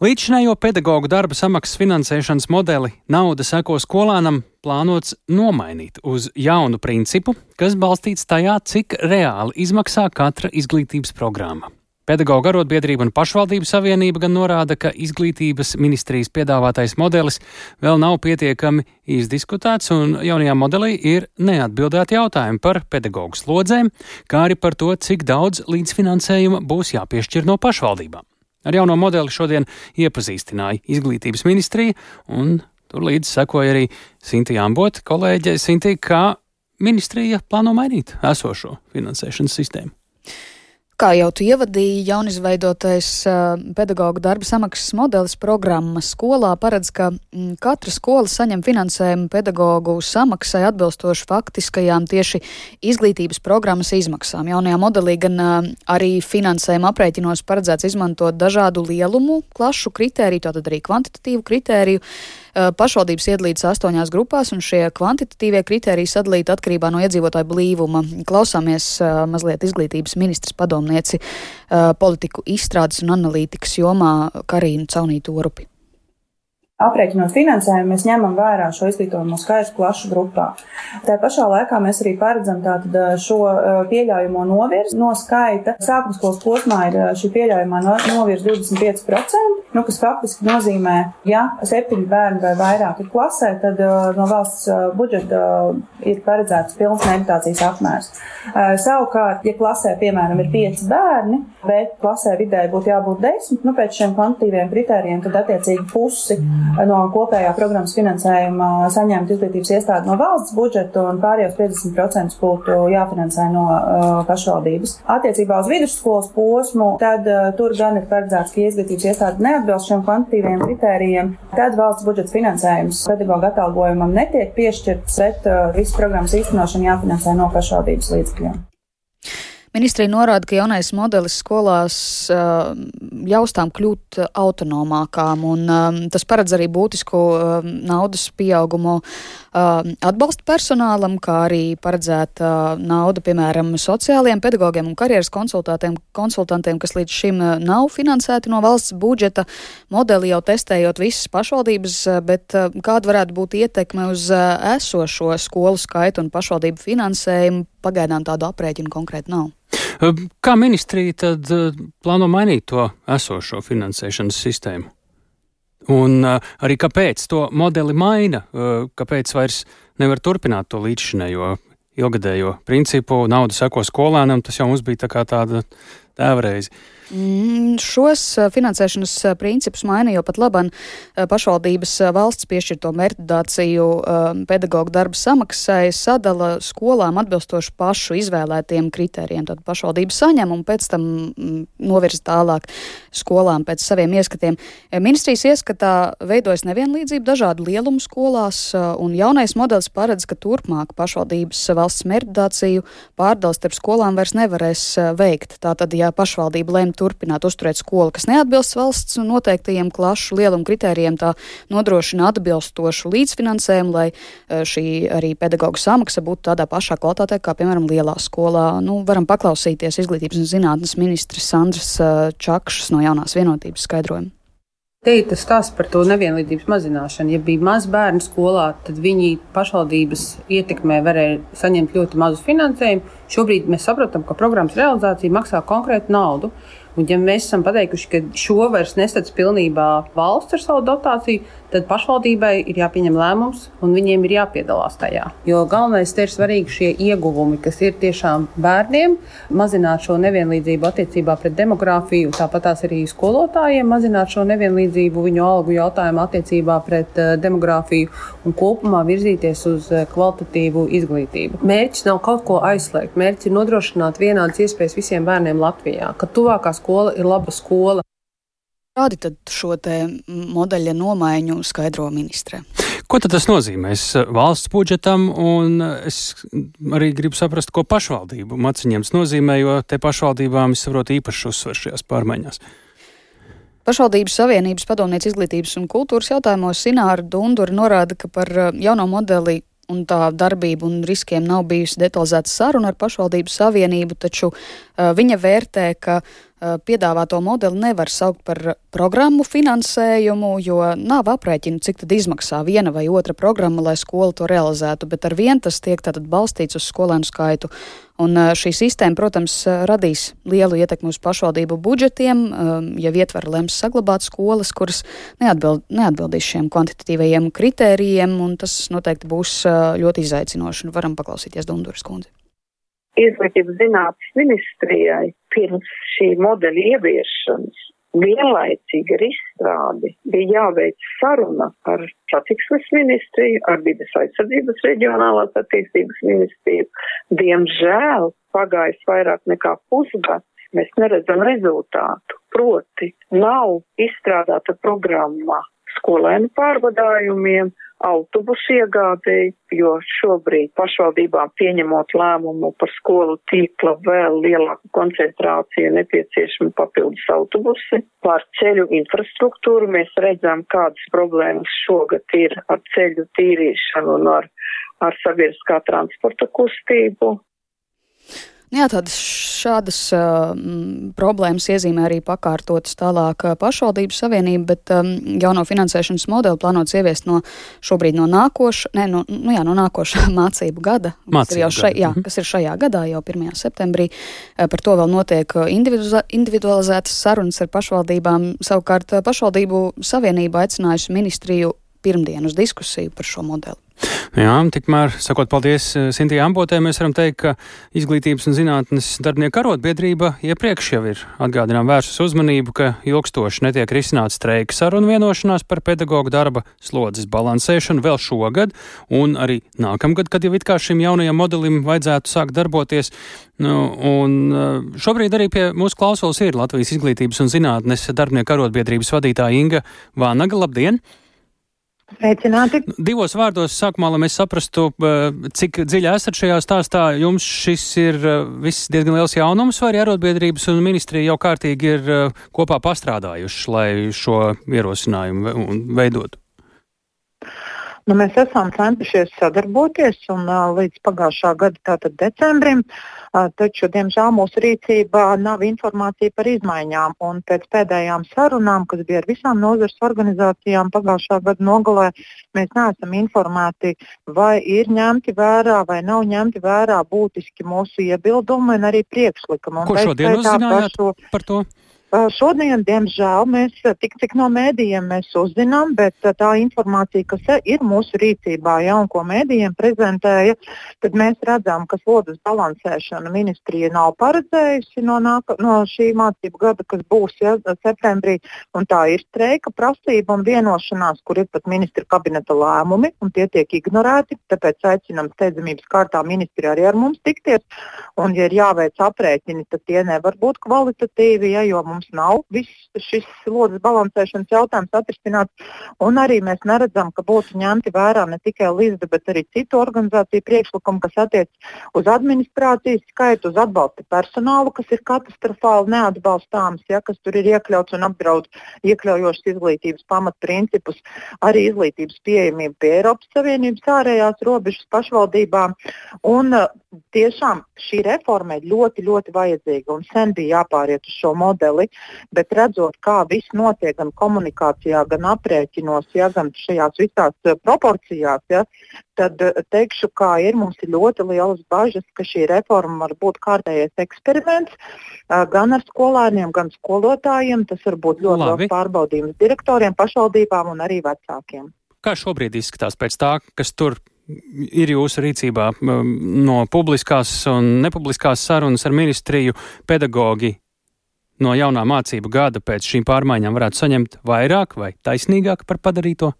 Līdzinējo pedagoģu darba samaksas finansēšanas modeli nauda seko skolānam plānots nomainīt uz jaunu principu, kas balstīts tajā, cik reāli izmaksā katra izglītības programma. Pedagoģa arotbiedrība un pašvaldību savienība gan norāda, ka izglītības ministrijas piedāvātais modelis vēl nav pietiekami izdiskutēts, un jaunajā modelī ir neatbildēti jautājumi par pedagoģu slodzēm, kā arī par to, cik daudz līdzfinansējuma būs jāpiešķir no pašvaldībām. Ar jauno modeli šodien iepazīstināja izglītības ministrija, un tur līdzi sekoja arī Sintīna Ambota, kolēģe Sintīna, kā ministrija plāno mainīt esošo finansēšanas sistēmu. Kā jau tu ievadīji, jaunizveidotais pedagoģa darba samaksas modelis programma skolā paredz, ka mm, katra skola saņem finansējumu pedagoģu samaksai atbilstoši faktiskajām tieši izglītības programmas izmaksām. Jaunajā modelī gan arī finansējuma aprēķinos paredzēts izmantot dažādu lielumu klašu kritēriju, tātad arī kvantitatīvu kritēriju. Uh, pašvaldības iedalītas astoņās grupās, un šie kvantitatīvie kritēriji sadalīti atkarībā no iedzīvotāju blīvuma. Klausāmies uh, mazliet izglītības ministrs padomu pētnieci uh, politiku izstrādes un analītikas jomā Karīnu Caunītu Orupi. Aprēķinot finansējumu, mēs ņemam vērā šo izglītojumu skaitu klašu grupā. Tā pašā laikā mēs arī paredzam tātad šo pieļaujamo novirzi no skaita. Sākuma skolas posmā ir šī pieļaujamā novirze 25%, nu, kas faktiski nozīmē, ja septiņi bērni vai vairāk ir klasē, tad no valsts budžeta ir paredzēts pilns meditācijas apmērs. Savukārt, ja klasē, piemēram, ir pieci bērni, bet klasē vidēji būtu jābūt desmit, nu, pēc šiem kvantitīviem kritērijiem, tad attiecīgi pusi no kopējā programmas finansējuma saņemt izglītības iestādi no valsts budžeta un pārējos 50% būtu jāfinansē no uh, pašvaldības. Attiecībā uz vidusskolas posmu, tad uh, tur gan ir paredzēts, ka izglītības iestāde neatbilst šiem kvantitīviem kritērijiem, tad valsts budžeta finansējums pedagoģa atalgojumam netiek piešķirts, bet uh, visu programmas īstenošanu jāfinansē no pašvaldības līdzekļiem. Ministrija norāda, ka jaunais modelis skolās uh, ļaus tām kļūt autonomākām, un um, tas paredz arī būtisku um, naudas pieaugumu um, atbalsta personālam, kā arī paredzēta uh, nauda, piemēram, sociālajiem pedagogiem un karjeras konsultantiem, kas līdz šim nav finansēti no valsts budžeta. Modeli jau testējot visas pašvaldības, bet kāda varētu būt ietekme uz esošo skolu skaitu un pašvaldību finansējumu? Pagaidām tādu aprēķinu konkrēti nav. Kā ministrija tad plāno mainīt to esošo finansēšanas sistēmu? Un arī kāpēc to modeli maina, kāpēc vairs nevar turpināt to līdzšinējo ilgadējo principu, nauda seko skolēnam, tas jau mums bija tā kā tāda tēvreize. Mm, šos finansēšanas principus maina jau pat labam pašvaldības valsts piešķirto mērķdāciju pedagoģu darba samaksai sadala skolām atbilstoši pašu izvēlētiem kritērijiem. Tad pašvaldība saņem un pēc tam mm, novirza tālāk skolām pēc saviem ieskatiem. Ministrijas ieskatā veidojas nevienlīdzība dažādu lielumu skolās, un jaunais modelis paredz, ka turpmāk pašvaldības valsts mērķdāciju pārdals starp skolām vairs nevarēs veikt. Tātad, ja pašvaldība lem turpināt uzturēt skolu, kas neatbilst valsts noteiktajiem klašu lielumu kritērijiem, tā nodrošina atbilstošu līdzfinansējumu, lai e, šī arī pedagoģa samaksa būtu tādā pašā kvalitātē, kā, piemēram, lielā skolā. Nu, varam paklausīties izglītības un zinātnes ministrs Sandrs e, Čakšs no jaunās vienotības skaidrojumu. Te ir tas stāsts par to nevienlīdzības mazināšanu. Ja bija maz bērnu skolā, tad viņi pašvaldības ietekmē varēja saņemt ļoti mazu finansējumu. Šobrīd mēs saprotam, ka programmas realizācija maksā konkrētu naudu. Un, ja mēs esam pateikuši, ka šo vairs nesadz pilnībā valsts ar savu dotāciju, tad pašvaldībai ir jāpieņem lēmums un viņiem ir jāpiedalās tajā. Jo galvenais ir svarīgi šie ieguvumi, kas ir tiešām bērniem, mazināt šo nevienlīdzību attiecībā pret demogrāfiju, tāpat arī skolotājiem, mazināt šo nevienlīdzību viņu algu jautājumu attiecībā pret uh, demogrāfiju un kopumā virzīties uz uh, kvalitatīvu izglītību. Mērķis nav kaut ko aizslēgt, mērķis ir nodrošināt vienādas iespējas visiem bērniem Latvijā, ka tuvākā skola ir laba skola. Kādi tad šo modeļa nomaiņu skaidro ministre? Ko tad tas nozīmēs valsts budžetam, un es arī gribu saprast, ko pašvaldību maciņiem nozīmē, jo te pašvaldībām, es saprotu, īpaši uzsver šajās pārmaiņās. Pašvaldības Savienības padomnieks izglītības un kultūras jautājumos Sināra Dundura norāda, ka par uh, jauno modeli un tā darbība un riskiem nav bijusi detalizēta saruna ar pašvaldību savienību, taču uh, viņa vērtē, ka piedāvāto modeli nevar saukt par programmu finansējumu, jo nav aprēķinu, cik tad izmaksā viena vai otra programma, lai skola to realizētu, bet ar vien tas tiek tātad balstīts uz skolēnu skaitu. Un šī sistēma, protams, radīs lielu ietekmi uz pašvaldību budžetiem, ja ietver lems saglabāt skolas, kuras neatbild, neatbildīs šiem kvantitatīvajiem kritērijiem, un tas noteikti būs ļoti izaicinoši. Varam paklausīties Dunduras kundzi izglītības zinātnes ministrijai pirms šī modeļa ieviešanas vienlaicīgi ar izstrādi bija jāveic saruna ar satiksmes ministriju, ar vides aizsardzības reģionālās attīstības ministriju. Diemžēl pagājis vairāk nekā pusgads, mēs neredzam rezultātu. Proti, nav izstrādāta programma skolēnu pārvadājumiem, autobusu iegādēji, jo šobrīd pašvaldībām pieņemot lēmumu par skolu tīkla vēl lielāku koncentrāciju nepieciešami papildus autobusi. Par ceļu infrastruktūru mēs redzam, kādas problēmas šogad ir ar ceļu tīrīšanu un ar, ar sabiedriskā transporta kustību. Jā, tādas šādas uh, problēmas iezīmē arī pakārtotas tālāk pašvaldību savienība, bet um, jauno finansēšanas modeli plānots ieviest no šobrīd no nākoša, ne, no, nu jā, no nākošā mācību gada, mācību kas, ir šai, jā, mhm. kas ir šajā gadā, jau 1. septembrī. Par to vēl notiek individualizētas sarunas ar pašvaldībām. Savukārt pašvaldību savienība aicinājusi ministriju pirmdien uz diskusiju par šo modeli. Jā, tikmēr, sakot paldies eh, Sintījai Ambotē, mēs varam teikt, ka Izglītības un zinātnes darbinieku arotbiedrība iepriekš jau ir atgādinām vērsus uzmanību, ka ilgstoši netiek risināts streika sarunu vienošanās par pedagoģu darba slodzes balansēšanu vēl šogad un arī nākamgad, kad jau it kā šim jaunajam modelim vajadzētu sākt darboties. Nu, un eh, šobrīd arī pie mūsu klausulas ir Latvijas Izglītības un zinātnes darbinieku arotbiedrības vadītāja Inga Vānaga. Labdien! Sveicināti! Divos vārdos sākumā, lai mēs saprastu, cik dziļi esat šajā stāstā, jums šis ir viss diezgan liels jaunums, vai arī arotbiedrības un ministrija jau kārtīgi ir kopā pastrādājuši, lai šo ierosinājumu veidotu? Nu, mēs esam centušies sadarboties un līdz pagājušā gada tātad decembrim, taču, diemžēl, mūsu rīcībā nav informācija par izmaiņām. Un pēc pēdējām sarunām, kas bija ar visām nozares organizācijām pagājušā gada nogalē, mēs neesam informēti, vai ir ņemti vērā vai nav ņemti vērā būtiski mūsu iebildumi un arī priekšlikumi. Ko šodien uzzinājāt par to? Šodien, diemžēl, mēs tik cik no mēdījiem uzzinām, bet tā informācija, kas ir mūsu rīcībā, ja, un ko mēdījiem prezentēja, tad mēs redzam, ka slodzes balansēšana ministrija nav paredzējusi no, nāka, no šī mācību gada, kas būs ja, septembrī. Tā ir streika prasība un vienošanās, kur ir pat ministra kabineta lēmumi, un tie tiek ignorēti. Tāpēc aicinām steidzamības kārtā ministri arī ar mums tikties. Un, ja ir jāveic aprēķini, tad tie nevar būt kvalitatīvi, ja, jo mums mums nav viss šis slodzes balansēšanas jautājums atrisināts. Un arī mēs neredzam, ka būtu ņemti vērā ne tikai līdzi, bet arī citu organizāciju priekšlikumi, kas attiecas uz administrācijas skaitu, uz atbalsta personālu, kas ir katastrofāli neatbalstāms, ja, kas tur ir iekļauts un apdraud iekļaujošas izglītības pamatprincipus, arī izglītības pieejamību pie Eiropas Savienības ārējās robežas pašvaldībām. Un, tiešām šī reforma ir ļoti, ļoti vajadzīga un sen bija jāpāriet uz šo modeli, bet redzot, kā viss notiek gan komunikācijā, gan aprēķinos, ja, gan šajās visās eh, proporcijās, ja, tad eh, teikšu, kā ir, mums ir ļoti lielas bažas, ka šī reforma var būt kārtējais eksperiments eh, gan ar skolēniem, gan skolotājiem. Tas var būt ļoti liels pārbaudījums direktoriem, pašvaldībām un arī vecākiem. Kā šobrīd izskatās pēc tā, kas tur ir jūsu rīcībā no publiskās un nepubliskās sarunas ar ministriju pedagoģi no jaunā mācību gada pēc šīm pārmaiņām varētu saņemt vairāk vai taisnīgāk par padarīto?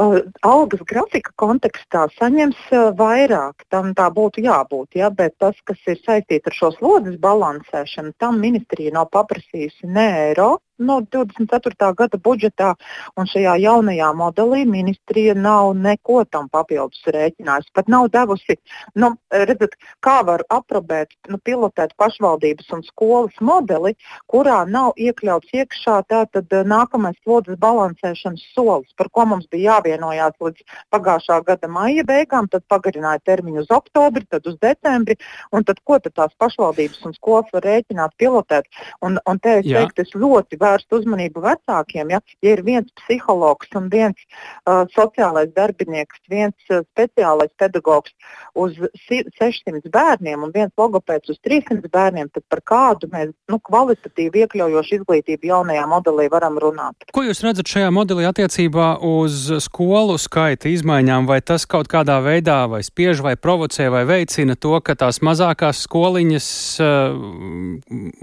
algas grafika kontekstā saņems vairāk, tam tā būtu jābūt, ja, bet tas, kas ir saistīts ar šo slodzes balansēšanu, tam ministrija nav paprasījusi ne eiro, no 24. gada budžetā, un šajā jaunajā modelī ministrija nav neko tam papildus rēķinājusi. Pat nav devusi, nu, redzat, kā var aprobēt, nu, pilotēt pašvaldības un skolas modeli, kurā nav iekļauts iekšā tātad eh, nākamais slodzes balansēšanas solis, par ko mums bija jāvienojās līdz pagājušā gada maija beigām, tad pagarināja termiņu uz oktobri, tad uz decembri, un tad ko tad tās pašvaldības un skolas var rēķināt, pilotēt. Un, un te es teiktu, es ļoti vērstu uzmanību vecākiem. Ja, ja ir viens psihologs un viens uh, sociālais darbinieks, viens uh, speciālais pedagogs uz 600 bērniem un viens logopēds uz 300 bērniem, tad par kādu mēs nu, kvalitatīvi iekļaujošu izglītību jaunajā modelī varam runāt. Ko jūs redzat šajā modelī attiecībā uz skolu skaita izmaiņām? Vai tas kaut kādā veidā vai spiež vai provocē vai veicina to, ka tās mazākās skoliņas uh,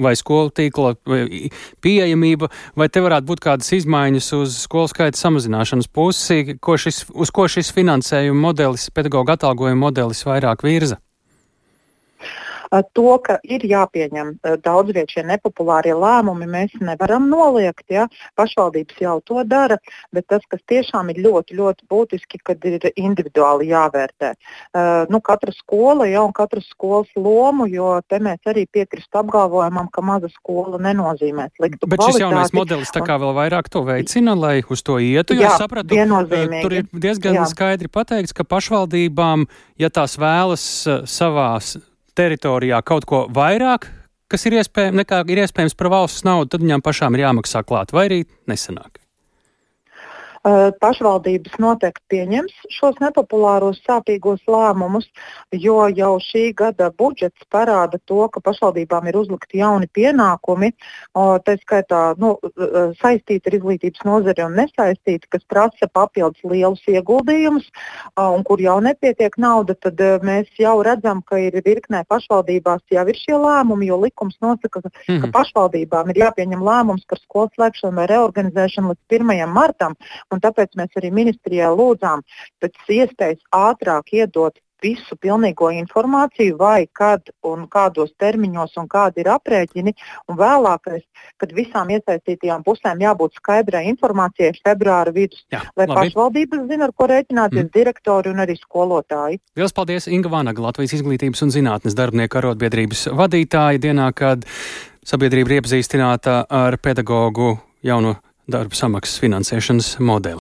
vai skolu tīkla pieejamība, vai te varētu būt kādas izmaiņas uz skolu skaita samazināšanas pusi, ko šis, uz ko šis finansējuma modelis, pedagoģa atalgojuma modelis vairāk virza? To, ka ir jāpieņem daudz viet šie nepopulārie lēmumi, mēs nevaram noliegt. Ja? Pašvaldības jau to dara, bet tas, kas tiešām ir ļoti, ļoti būtiski, kad ir individuāli jāvērtē. Uh, nu, katra skola ja, un katras skolas lomu, jo te mēs arī piekristu apgalvojumam, ka maza skola nenozīmē sliktu. Bet šis jaunais modelis tā kā vēl vairāk to veicina, lai uz to ietu. Jā, sapratu, tur ir diezgan jā. skaidri pateikts, ka pašvaldībām, ja tās vēlas savās teritorijā kaut ko vairāk, kas ir iespējams, nekā ir iespējams par valsts naudu, tad viņām pašām ir jāmaksā klāt, vai arī nesanāk. Eh, pašvaldības noteikti pieņems šos nepopulāros, sāpīgos lēmumus, jo jau šī gada budžets parāda to, ka pašvaldībām ir uzlikti jauni pienākumi, tā skaitā nu, eh, saistīti ar izglītības nozari un nesaistīti, kas prasa papildus lielus ieguldījumus, un kur jau nepietiek nauda, tad eh, mēs jau redzam, ka ir virknē pašvaldībās jau ir šie lēmumi, jo likums nosaka, ka, mm -hmm. pašvaldībām ir jāpieņem lēmums par skolu slēgšanu vai reorganizēšanu līdz 1. martam. Un tāpēc mēs arī ministrijā lūdzām pēc iespējas ātrāk iedot visu pilnīgo informāciju, vai kad un kādos termiņos un kādi ir aprēķini. Un vēlākais, kad visām iesaistītajām pusēm jābūt skaidrai informācijai februāra vidus, Jā, lai labi. pašvaldības zina, ar ko rēķināties mm. direktori un arī skolotāji. Lielas paldies Inga Vanaga, Latvijas izglītības un zinātnes darbinieku arotbiedrības vadītāja dienā, kad sabiedrība ir iepazīstināta ar pedagoģu jauno darba samaksas finansēšanas modeli.